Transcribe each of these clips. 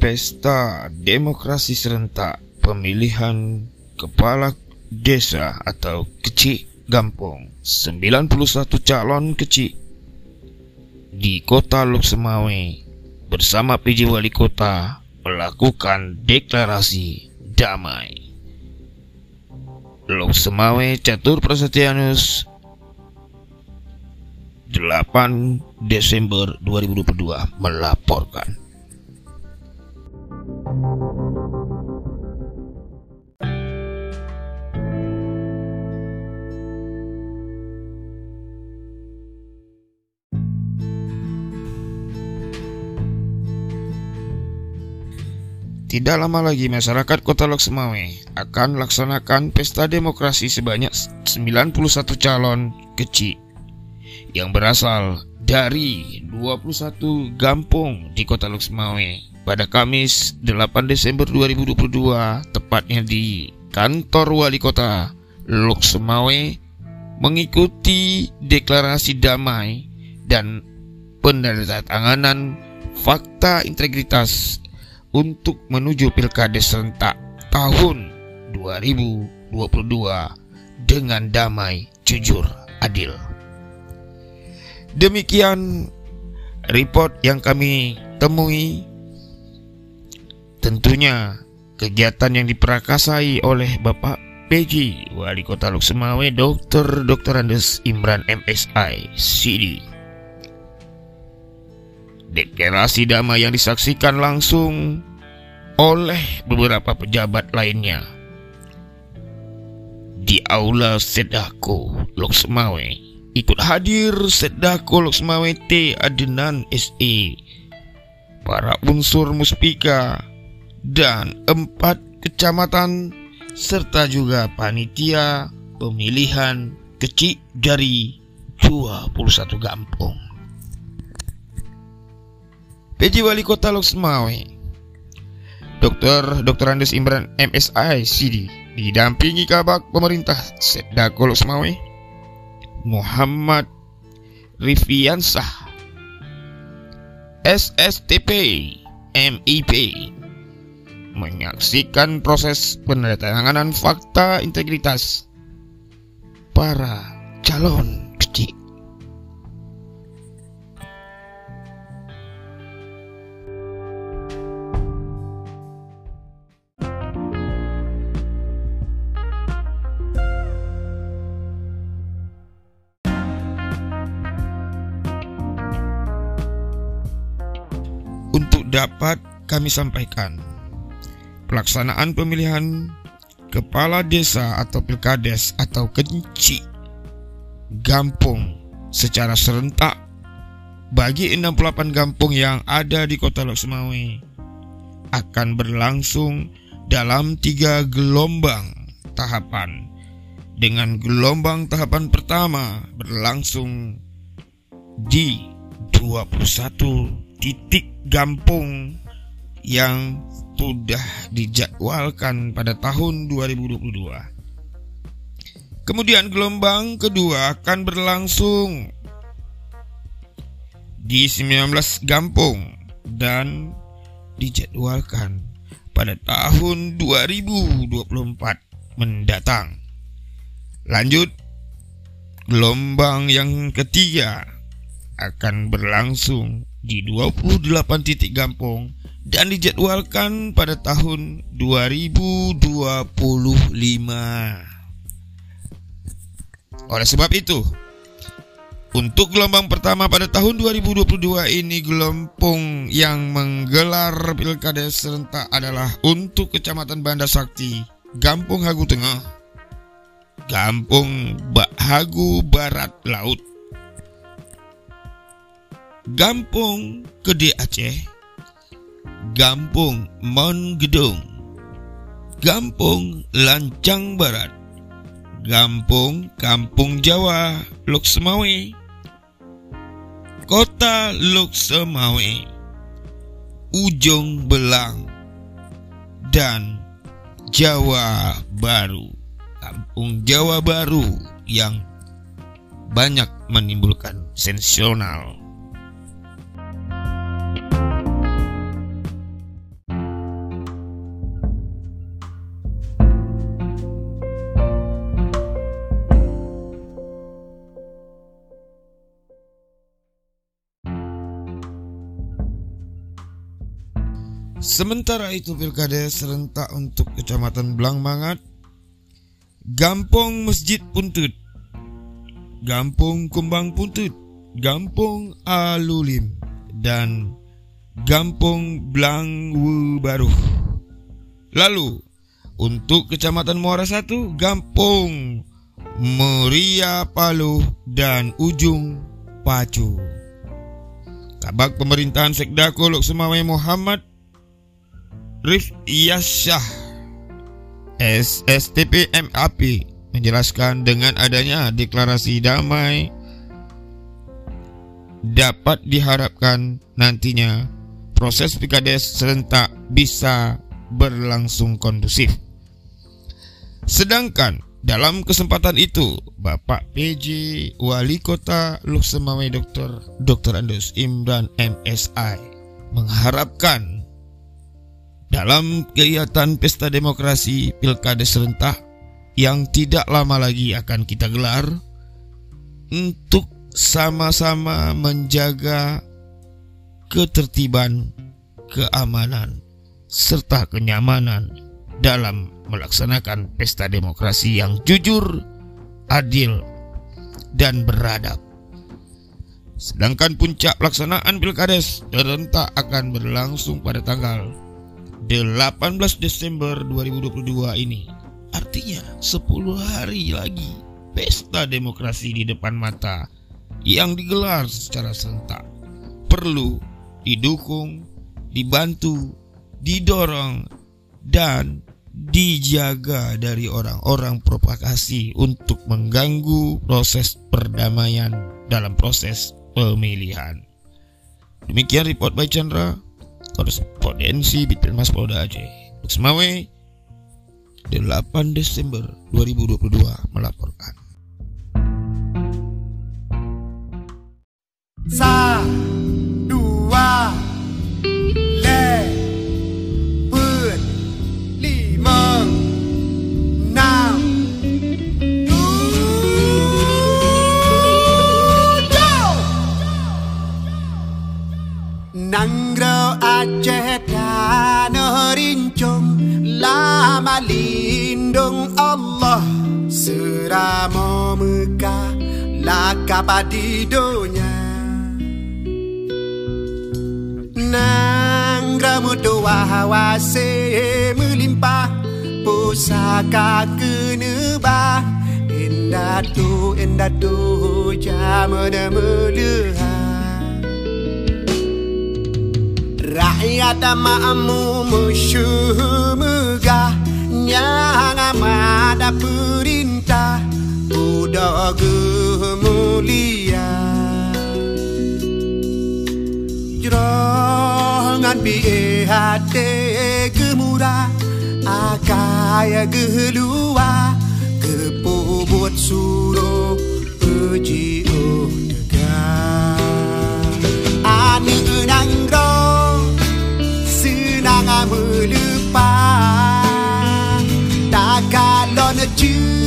Pesta Demokrasi Serentak Pemilihan Kepala Desa atau Kecik Gampong 91 calon kecil di kota Lok Semawe bersama PJ Wali Kota melakukan deklarasi damai. Lok Semawe Catur Prasetyanus 8 Desember 2022 melaporkan. Tidak lama lagi masyarakat Kota Lok Semawe akan laksanakan pesta demokrasi sebanyak 91 calon kecil yang berasal dari 21 kampung di Kota Lok Semawe pada Kamis 8 Desember 2022 tepatnya di kantor wali kota Lok Semawe mengikuti deklarasi damai dan penandatanganan fakta integritas untuk menuju Pilkades serentak tahun 2022 dengan damai, jujur, adil. Demikian report yang kami temui. Tentunya kegiatan yang diperakasai oleh Bapak PJ Wali Kota Lok Semawe Dr. Dr. Andes Imran MSI CD deklarasi damai yang disaksikan langsung oleh beberapa pejabat lainnya di aula Sedako Lok Semawe ikut hadir Sedako Lok Semawe T Adenan SE para unsur muspika dan empat kecamatan serta juga panitia pemilihan kecil dari 21 kampung. PJ Wali Kota Lok Semawe Dr. Dr. Andes Imran MSI CD didampingi kabak pemerintah Sedako Lok Semawe Muhammad Rifiansah SSTP MIP menyaksikan proses penandatanganan fakta integritas para calon Untuk dapat kami sampaikan, pelaksanaan pemilihan kepala desa atau pilkades atau kenci gampung secara serentak bagi 68 kampung yang ada di kota Lok Semawe akan berlangsung dalam tiga gelombang tahapan. Dengan gelombang tahapan pertama berlangsung di 21 titik gampung yang sudah dijadwalkan pada tahun 2022. Kemudian gelombang kedua akan berlangsung di 19 gampung dan dijadwalkan pada tahun 2024 mendatang. Lanjut, gelombang yang ketiga akan berlangsung di 28 titik gampung dan dijadwalkan pada tahun 2025. Oleh sebab itu, untuk gelombang pertama pada tahun 2022 ini gelombang yang menggelar pilkada serentak adalah untuk Kecamatan Banda Sakti, Gampung Hagu Tengah, Gampung Hagu Barat Laut, Gampung Gede Aceh Gampung Gedung, Gampung Lancang Barat. Gampung Kampung Jawa Lok Semawe Kota Lok Semawe Ujung Belang dan Jawa Baru. Kampung Jawa Baru yang banyak menimbulkan sensasional Sementara itu pilkada serentak untuk Kecamatan Blangmangat, Gampong Masjid Puntut, Gampong Kumbang Puntut, Gampong Alulim, dan Gampong Blangwu Baru. Lalu, untuk Kecamatan Muara Satu, Gampong Meria Palu, dan Ujung Pacu. Kabak Pemerintahan Sekda Kolok Semawai Muhammad Rif Yasyah SSTP MAP menjelaskan dengan adanya deklarasi damai dapat diharapkan nantinya proses pilkades serentak bisa berlangsung kondusif. Sedangkan dalam kesempatan itu, Bapak PJ Wali Kota Luxemawai Dr. Dr. Andus Imran MSI mengharapkan dalam kegiatan pesta demokrasi pilkada serentak yang tidak lama lagi akan kita gelar untuk sama-sama menjaga ketertiban, keamanan, serta kenyamanan dalam melaksanakan pesta demokrasi yang jujur, adil, dan beradab. Sedangkan puncak pelaksanaan pilkades serentak akan berlangsung pada tanggal 18 Desember 2022 ini. Artinya 10 hari lagi pesta demokrasi di depan mata yang digelar secara serentak. Perlu didukung, dibantu, didorong dan dijaga dari orang-orang provokasi untuk mengganggu proses perdamaian dalam proses pemilihan. Demikian report by Chandra korespondensi Bitmas Polda Aceh. Semawe 8 Desember 2022 melaporkan Lakap di dunia Nanggro mutua hawase melimpah Pusaka kenebah. Indah tu, indah tu Jamana melihat Rakyat makmu musuh megah Yang amat perintah lia Jrong an bi e ha te gemura Akaya gehlua Kepo buat suro Uji o nega Ani unang ro Senang amu lupa Takalon ju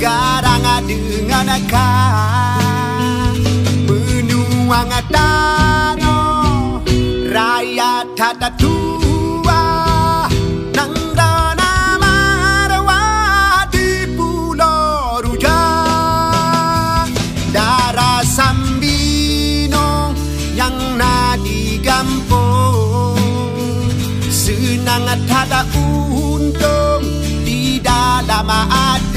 garang dengan kah Menuang tanah Raya tak tua. Nang dana marwah di pulau rujak Darah sambino yang nadi gampung. Senang tak untung di dalam hati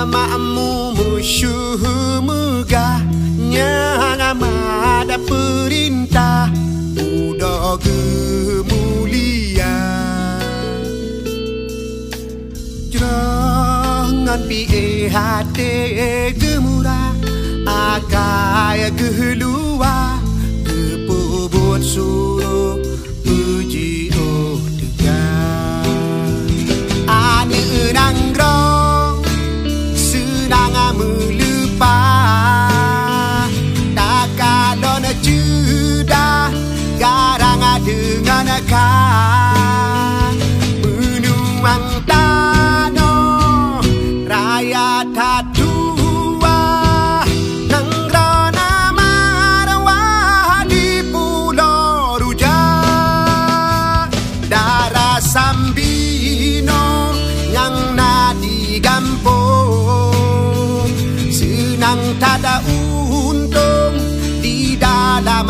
Rakyat makmu musuh megah Yang amat ada perintah Udah kemuliaan Jangan pi hati gemurah Akai keluar Kepubut suruh Puji sambino Yang nadi gampung. Senang tada untung Di dalam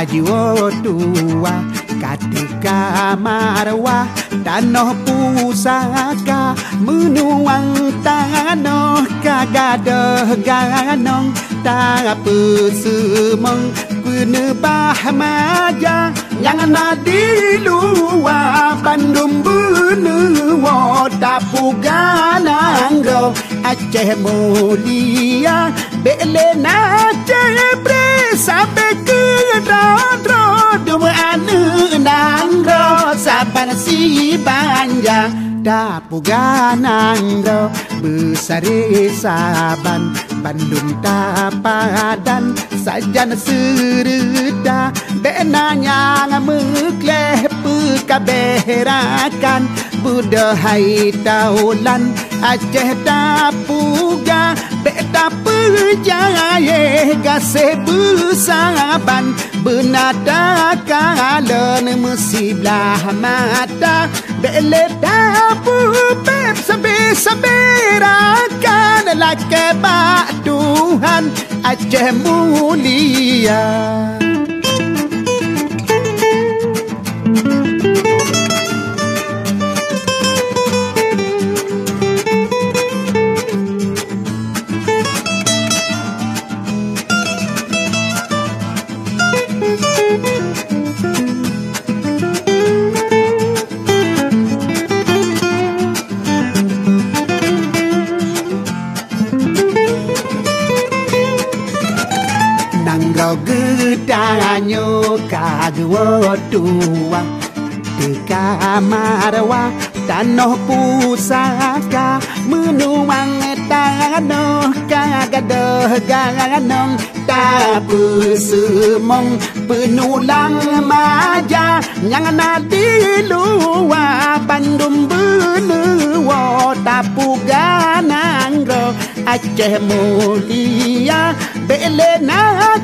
kajiwo tua Katika marwah Tanoh pusaka Menuang tanoh Kagadah ganong Tak pesemong Penebah maja Yang nadi luar Bandung benua Tapu gananggo Aceh mulia Bele na cebre Sampai รอดรอดูเมื่ออันเนนางรอสาปนสีบานยาดาปูกานางรอบือสรีสาบันบันดุงตาปาดันสัจันสือรือดาเบนานางมือเคลปืกะเบรากันบุดหายตาลันอาเจตา muga beta perjaya gase bersaban benata kalen mesti belah mata? Bele tapu pep sebe sebe rakan lakke ba tuhan aceh mulia. Gedanyo kagwo tua Teka marwa tanoh pusaka Menuang tanoh kagadoh ganong Tapu semong penulang maja Yang nadi luar Bandung benua Tapu ganangro Aceh achemulia bele na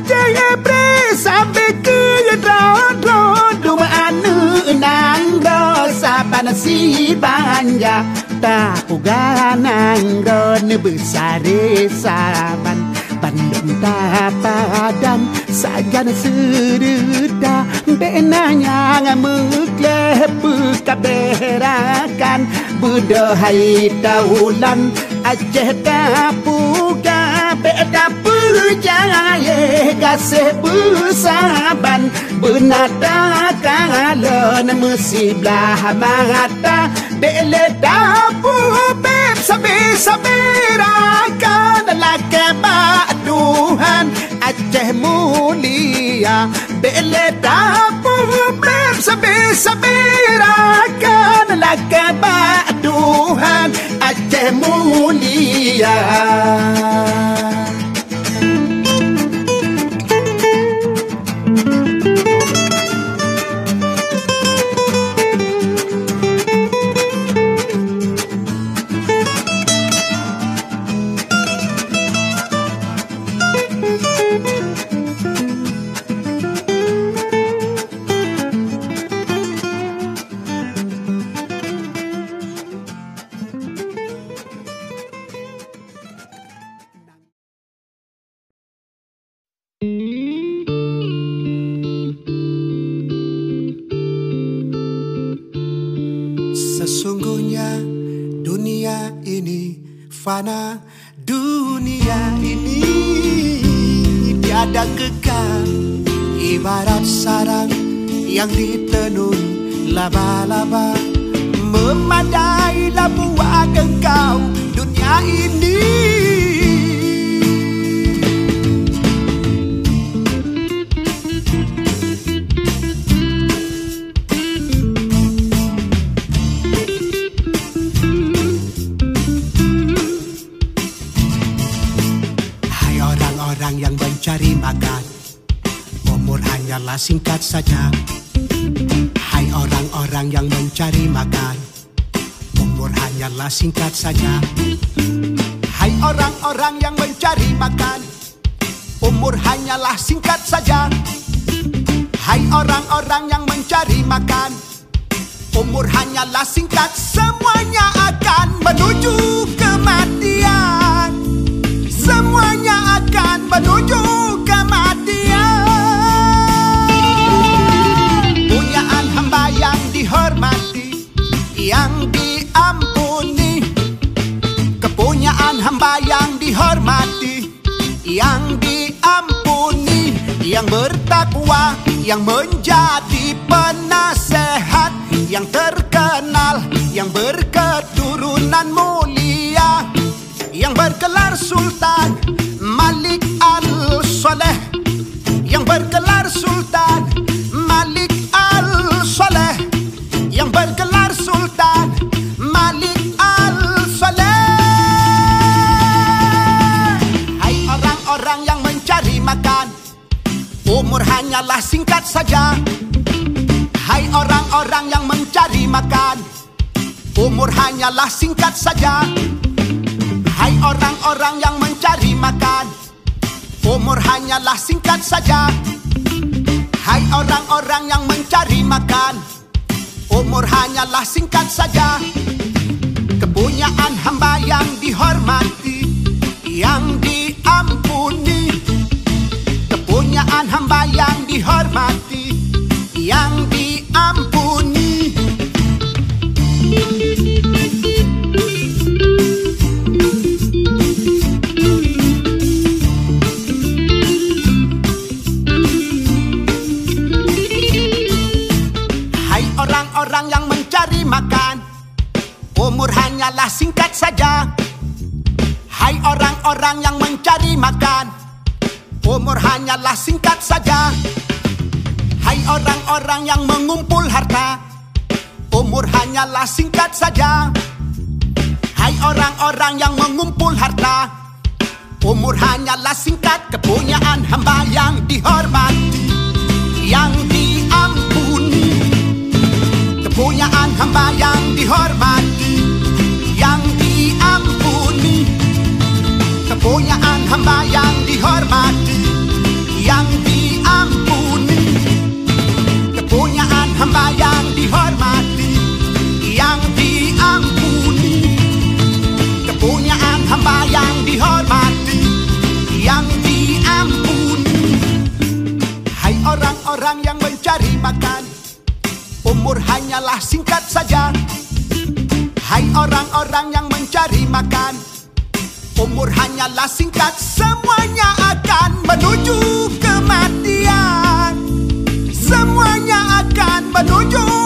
che e presa beki e rodo dum anu nang do saban si banja, ta uga nang do ne besare saban, ban Minta badan Sajan sereda Benang yang Mekleh Buka berakan Budahai daulan Aceh tapuka Beda perjaya Kasih bersaban Benata kalon Mesti belah mata Bele tapu Sabi-sabi rakan bak Tuhan Aceh mulia. Bele tapu Beb sabir-sabirakan. Laki bak Tuhan singkat saja. Hai orang-orang yang mencari makan Umur hanyalah singkat saja. Hai orang-orang yang mencari makan Umur hanyalah singkat saja. Hai orang-orang yang mencari makan Umur hanyalah singkat. Semuanya akan menuju bertakwa yang menjadi penasehat yang terkenal yang berketurunan mulia yang berkelar sultan Malik al-Soleh hanyalah singkat saja. Hai orang-orang yang mencari makan Umur hanyalah singkat saja. Hai orang-orang yang mencari makan Umur hanyalah singkat saja. Hai orang-orang yang mencari makan Umur hanyalah singkat saja. Kepunyaan hamba yang dihormati Yang diampuni Kepunyaan hamba yang dihormati Yang diampuni. Orang yang mencari makan Umur hanyalah singkat saja. Hai orang-orang yang mencari makan Umur hanyalah singkat saja. Hai orang-orang yang mengumpul harta Umur hanyalah singkat saja. Hai orang-orang yang mengumpul harta Umur hanyalah singkat. Kepunyaan hamba yang dihormati Yang diampuni Kepunyaan hamba yang dihormati Yang diampuni Kepunyaan hamba yang dihormati Hamba yang dihormati Yang diampuni. Kepunyaan hamba yang dihormati Yang diampuni. Hai orang-orang yang mencari makan Umur hanyalah singkat saja. Hai orang-orang yang mencari makan Umur hanyalah singkat. Semuanya akan menuju kematian menuju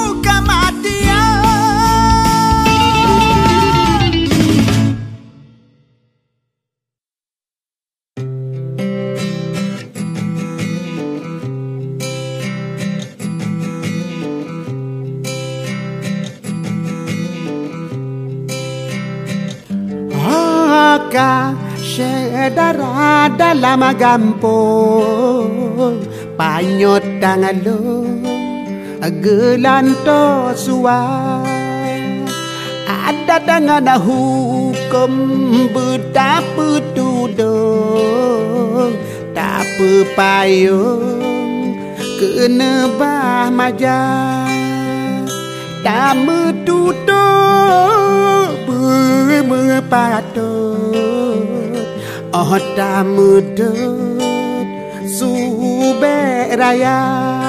dalam panyot tangan gelanto suai ada dengan hukum betapa tudung tak payung Kena bah majah. Tak metutup Berpatut Oh tak medut Subek raya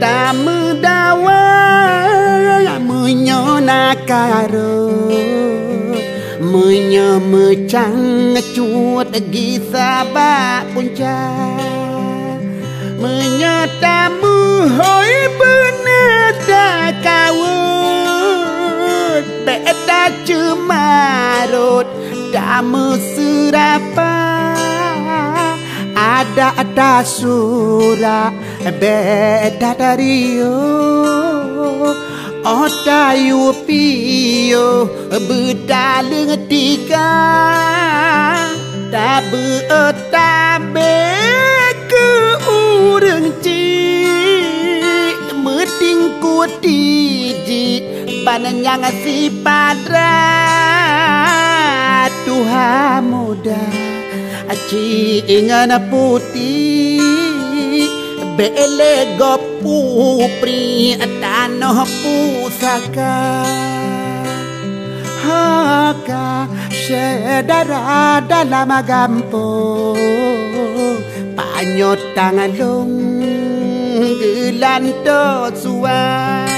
ta mưa đa quá mưa nhỏ na cà rơ. Mưa nhỏ mưa trắng chuột ghi xa ba bún cha. Mưa nhỏ ta mưa hối bữa na ta cà ơ bé ta chưa mà rột ta mưa sura pa. Ada ada sura Beta dari Otayu piyo Bedaleng tiga. Tak bertabe ke urang cik Meting kuti Bananyang si padra. Tuhan muda Cik ingan putih Bele gopu pri tanah pusaka. Haka sedara dalam gampung Panyot tangan long gelanto suar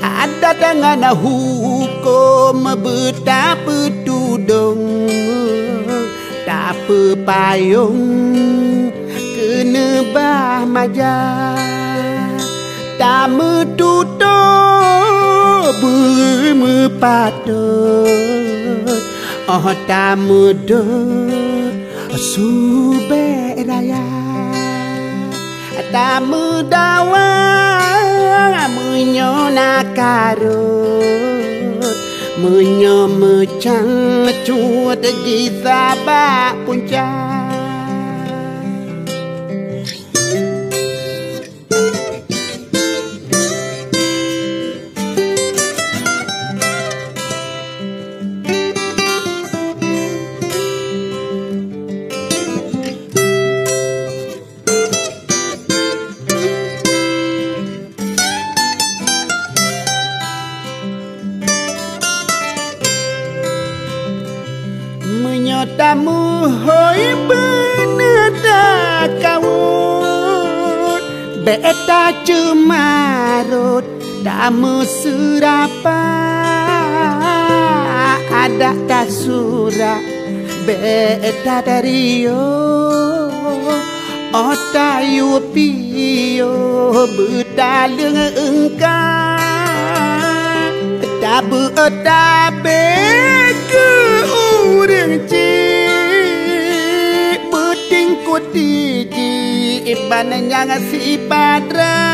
Ada dengan hukum betapa tudung Tak payung nebah maja Tama tuto berme pato Oh tama do sube raya Tama dawa menyo nakaro Menyo mecang cuat gizabak puncak. Cemarut Damu serapa Ada tak surah Beta dari yo? Otayu piyo Bedaleng engkau Tak bertabe ke urang cik Peting kutiji Iban yang si padra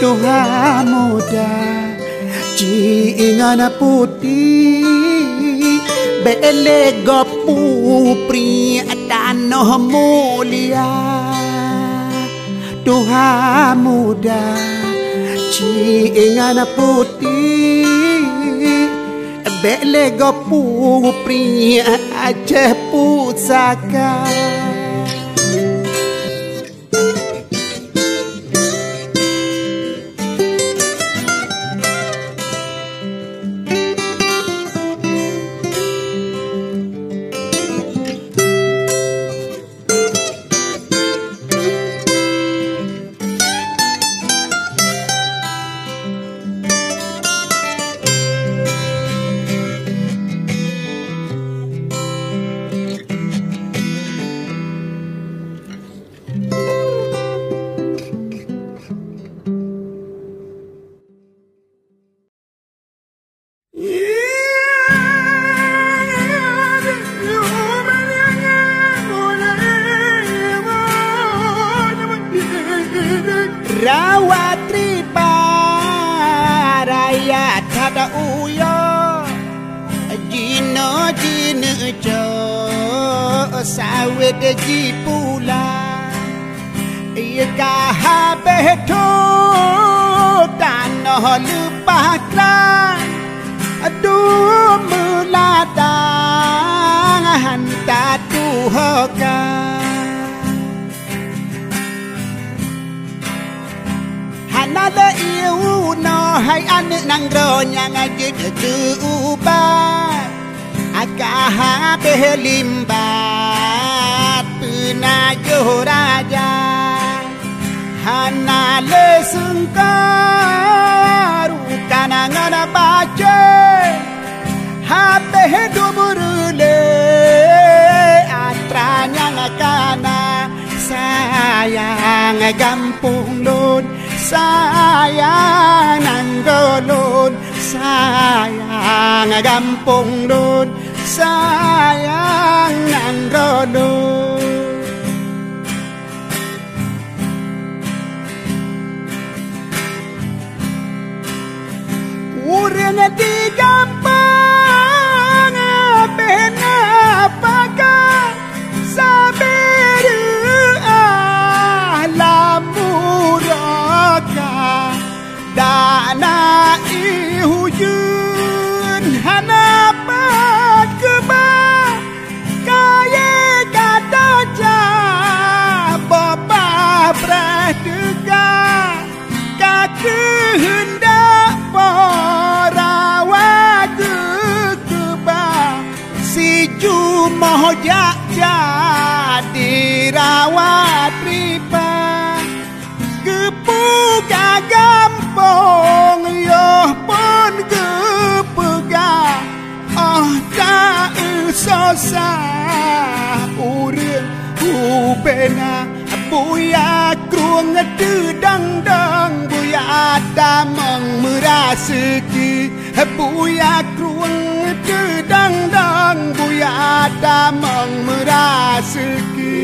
Tuhan muda Cik ingan putih Bele gopu pri tanah mulia. Tuhan muda Cik ingan putih Bele gopu pri Aceh pusaka Rawatripa Raya Tada Uyo. Jino Jino Jo Sawit Jipula Ika Habeto Tanoh Lupakran Aduh Mulata Hantar Tuhokan tatu hoka Hanada iu no hai ane nang ro nyang age de tu ubat Akaha belimbat puna raja Hana le sungkaru kanangan baca Habe dumurule atranya ngakana sayang gampung lun sayang nanggolun sayang gampung lun sayang nanggolun Urang di gampang Urang ubena Buya kruang ngedang dang Buya damang merasiki. Buya kruang ngedang dang Buya damang merasiki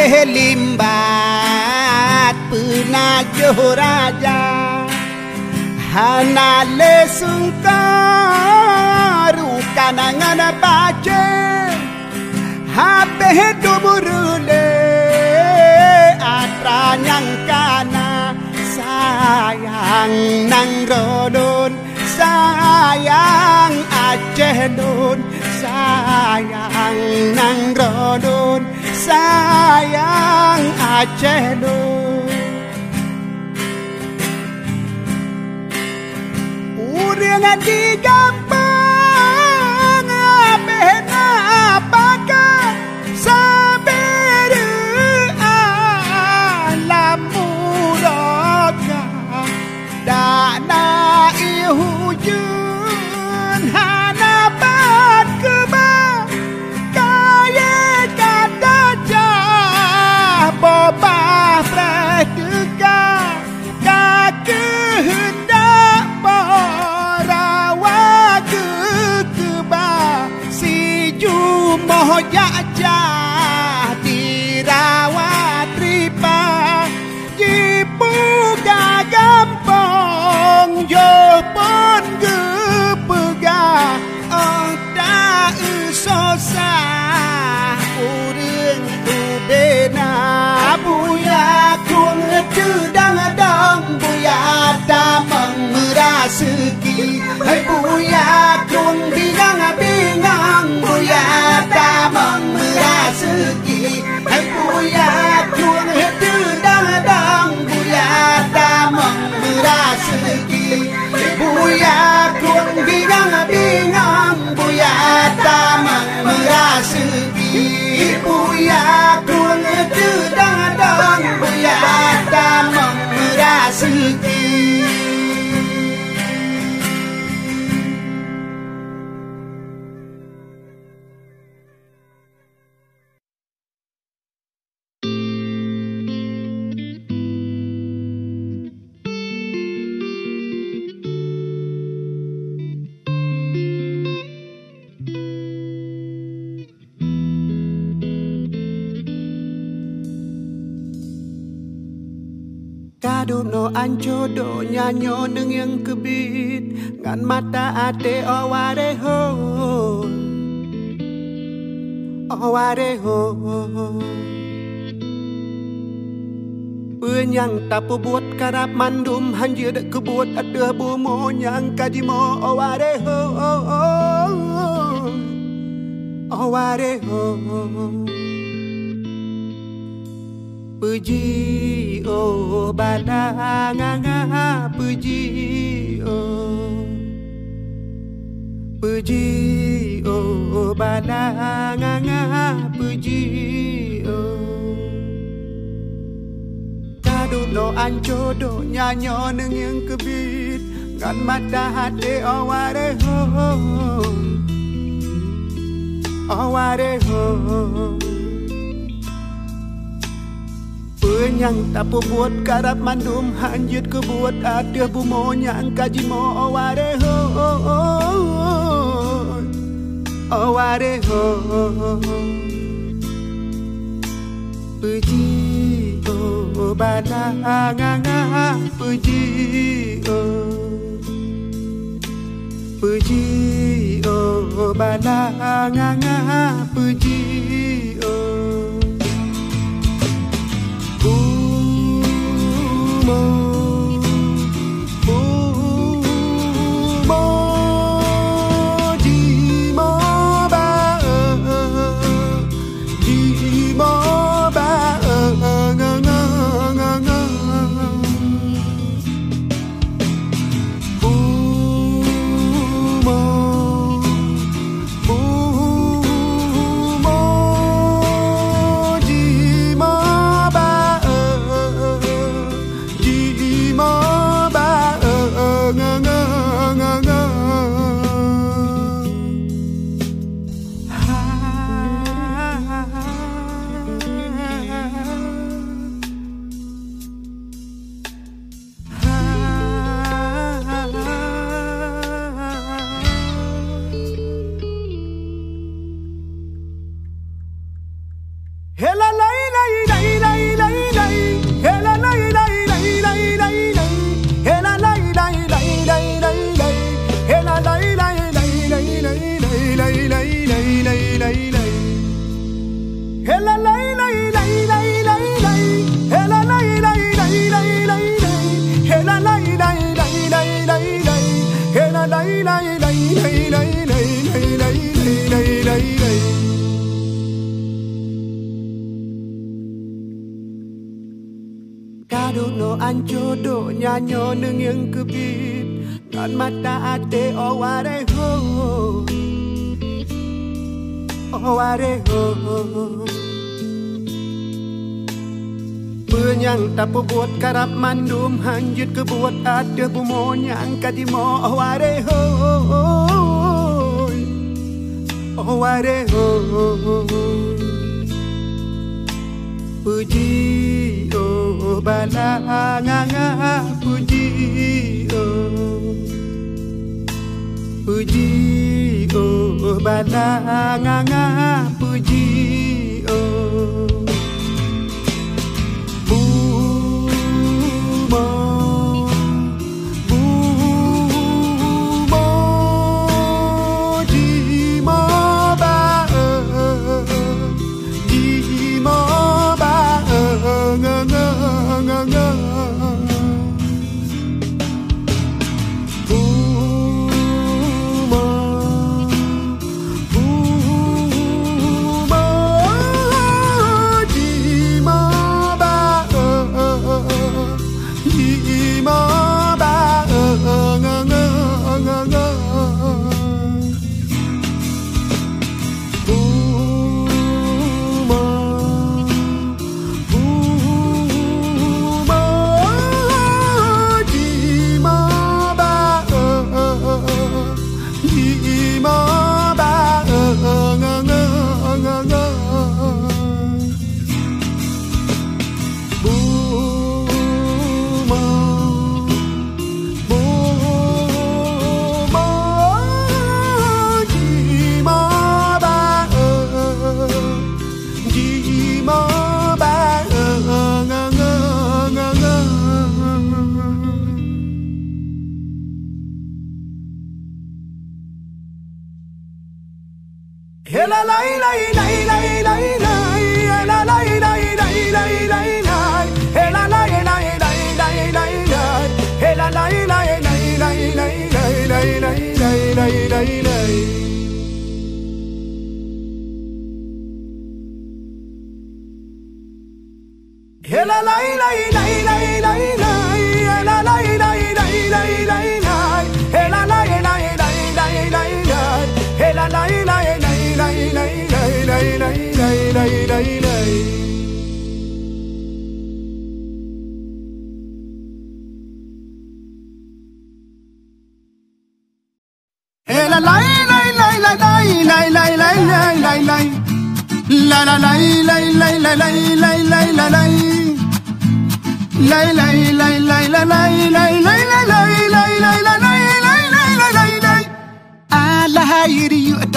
Belimbat puna raja. Hanale sungkaru kanangan bace. Habe dumurule atranyang kana sayang nang rodon sayang Aceh Nun sayang nang rodon sayang Aceh Nun Urang di kung bigang binang buyata mang merasa anjo do nyanyo neng yang kebit ngan mata ate oware ho. Oware ho. Ươn yang tapu buat karap mandum hanya hanjir kebuat ada bumo yang kajimo oware ho oware ho, ho, ho. puji, o bana nga nga puji, o puji, o. Bana nga nga puji o ta du lo an cho do nya nyo nang yang kebit ngan mata hati aware ho. Aware ho. Penyang tak buat karap mandum hanjut ke buat ada bu mo nyang kaji mo. Aware ho aware ho Puji oh badanganga puji oh Puji oh badanganga puji oh tomorrow. Penyang tapu buat karap mandum Hanjut ke buat ada bumo nyang kadimo aware ho Aware ho Puji oh balanganga puji oh Puji oh balanganga puji oh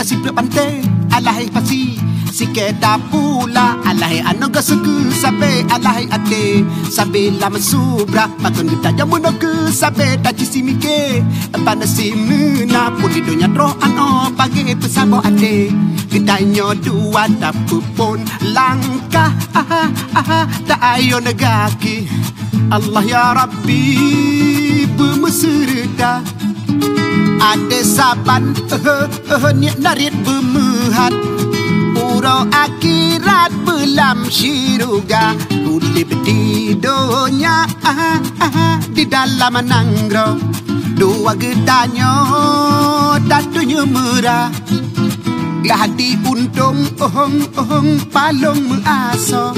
kasih pula pantai. Alahai pasi Sikit pula. Alahai anu gasa Sabe alahai ate. Sabe lama subra Makan kita jam muna ke Sabe tak cisi mike Panasi mena Puli dunia roh anu Pagi pesabu ate. Kita nyo dua Tapi pun langkah. Aha aha Tak ayo negaki. Allah ya Rabbi Bermeserta. Ada saban eh, eh, Niat narit bemuhat Pura akhirat Belam syiruga Kulib di donya eh, Di dalam nanggro Dua gedanya Datunya merah. Gahati untung ohong ohong palong mengaso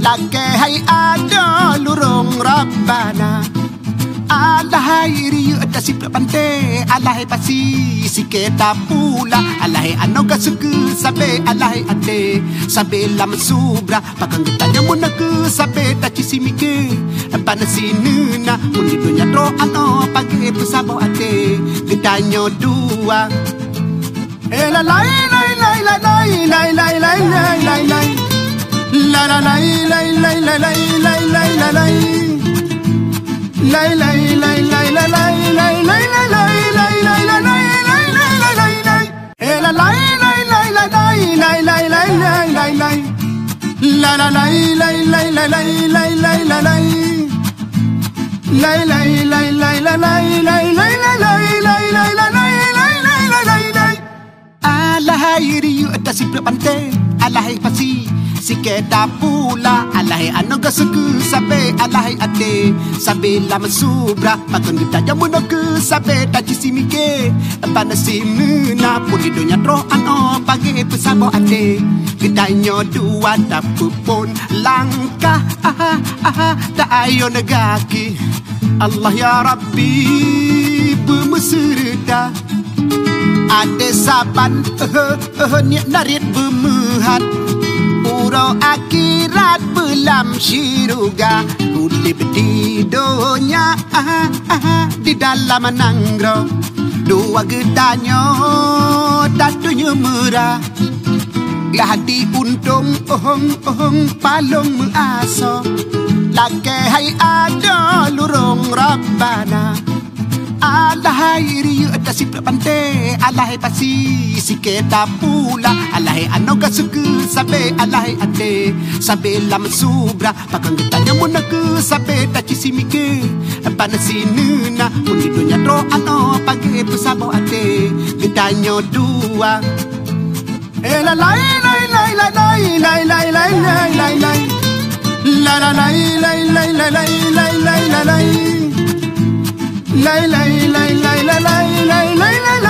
Lakai ada lurung rabbana. Alahai riu ada si pante Alahai pasi si keta pula Alahai ano gasuku sabe alahai ade Sabe lam subra Pakang getanya muna ke sabe taci si mike Pana si nuna Muni dunia tro ano pagi pesabo ade Getanya dua La la la la la la la la la la la la La la la la la la la la la la la Lay lay lay lay lay lay lay lay lay lay lay lay lay lay lay lay lay lay Hey la lay lay lay lay lay lay lay lay lay lay lay La la lay lay lay lay lay lay lay lay lay Lay lay lay lay lay lay lay lay lay lay lay lay lay lay lay lay lay lay lay Alahai riu ada si pante Alahai pasi sike da pula alai ano ga suku sabe alai ate. Sabe la masubra patun kita jamu no ke sabe ta ci simike pana simuna puni dunya tro ano pagi pesabo ate. Kita nyo dua tapu pun aha tak ayo negaki. Allah ya Rabbi bermeserta. Ade saban, eh eh uh, niat narit bermuhat. Uro akhirat belam syiruga Kulip di uh, uh, Di dalam nanggro Dua gedanyo Datunya merah. Lahadi untung ohong ohong palung muaso Lake hai ada lurung rabbana Alahai riu ada si pante Alahai pasi si keta pula Alahai ano gasuku sabe alahai ade Sabe lam subra Pakang getanya muna ke sabe taci si mike Pana si nuna Muni dunia tro ano pagi pesabo ade Getanya dua Hey la lay lay lay lay lay lay lay lay lay lay lay La la lay lay lay lay lay lay 来来来来来来来来来来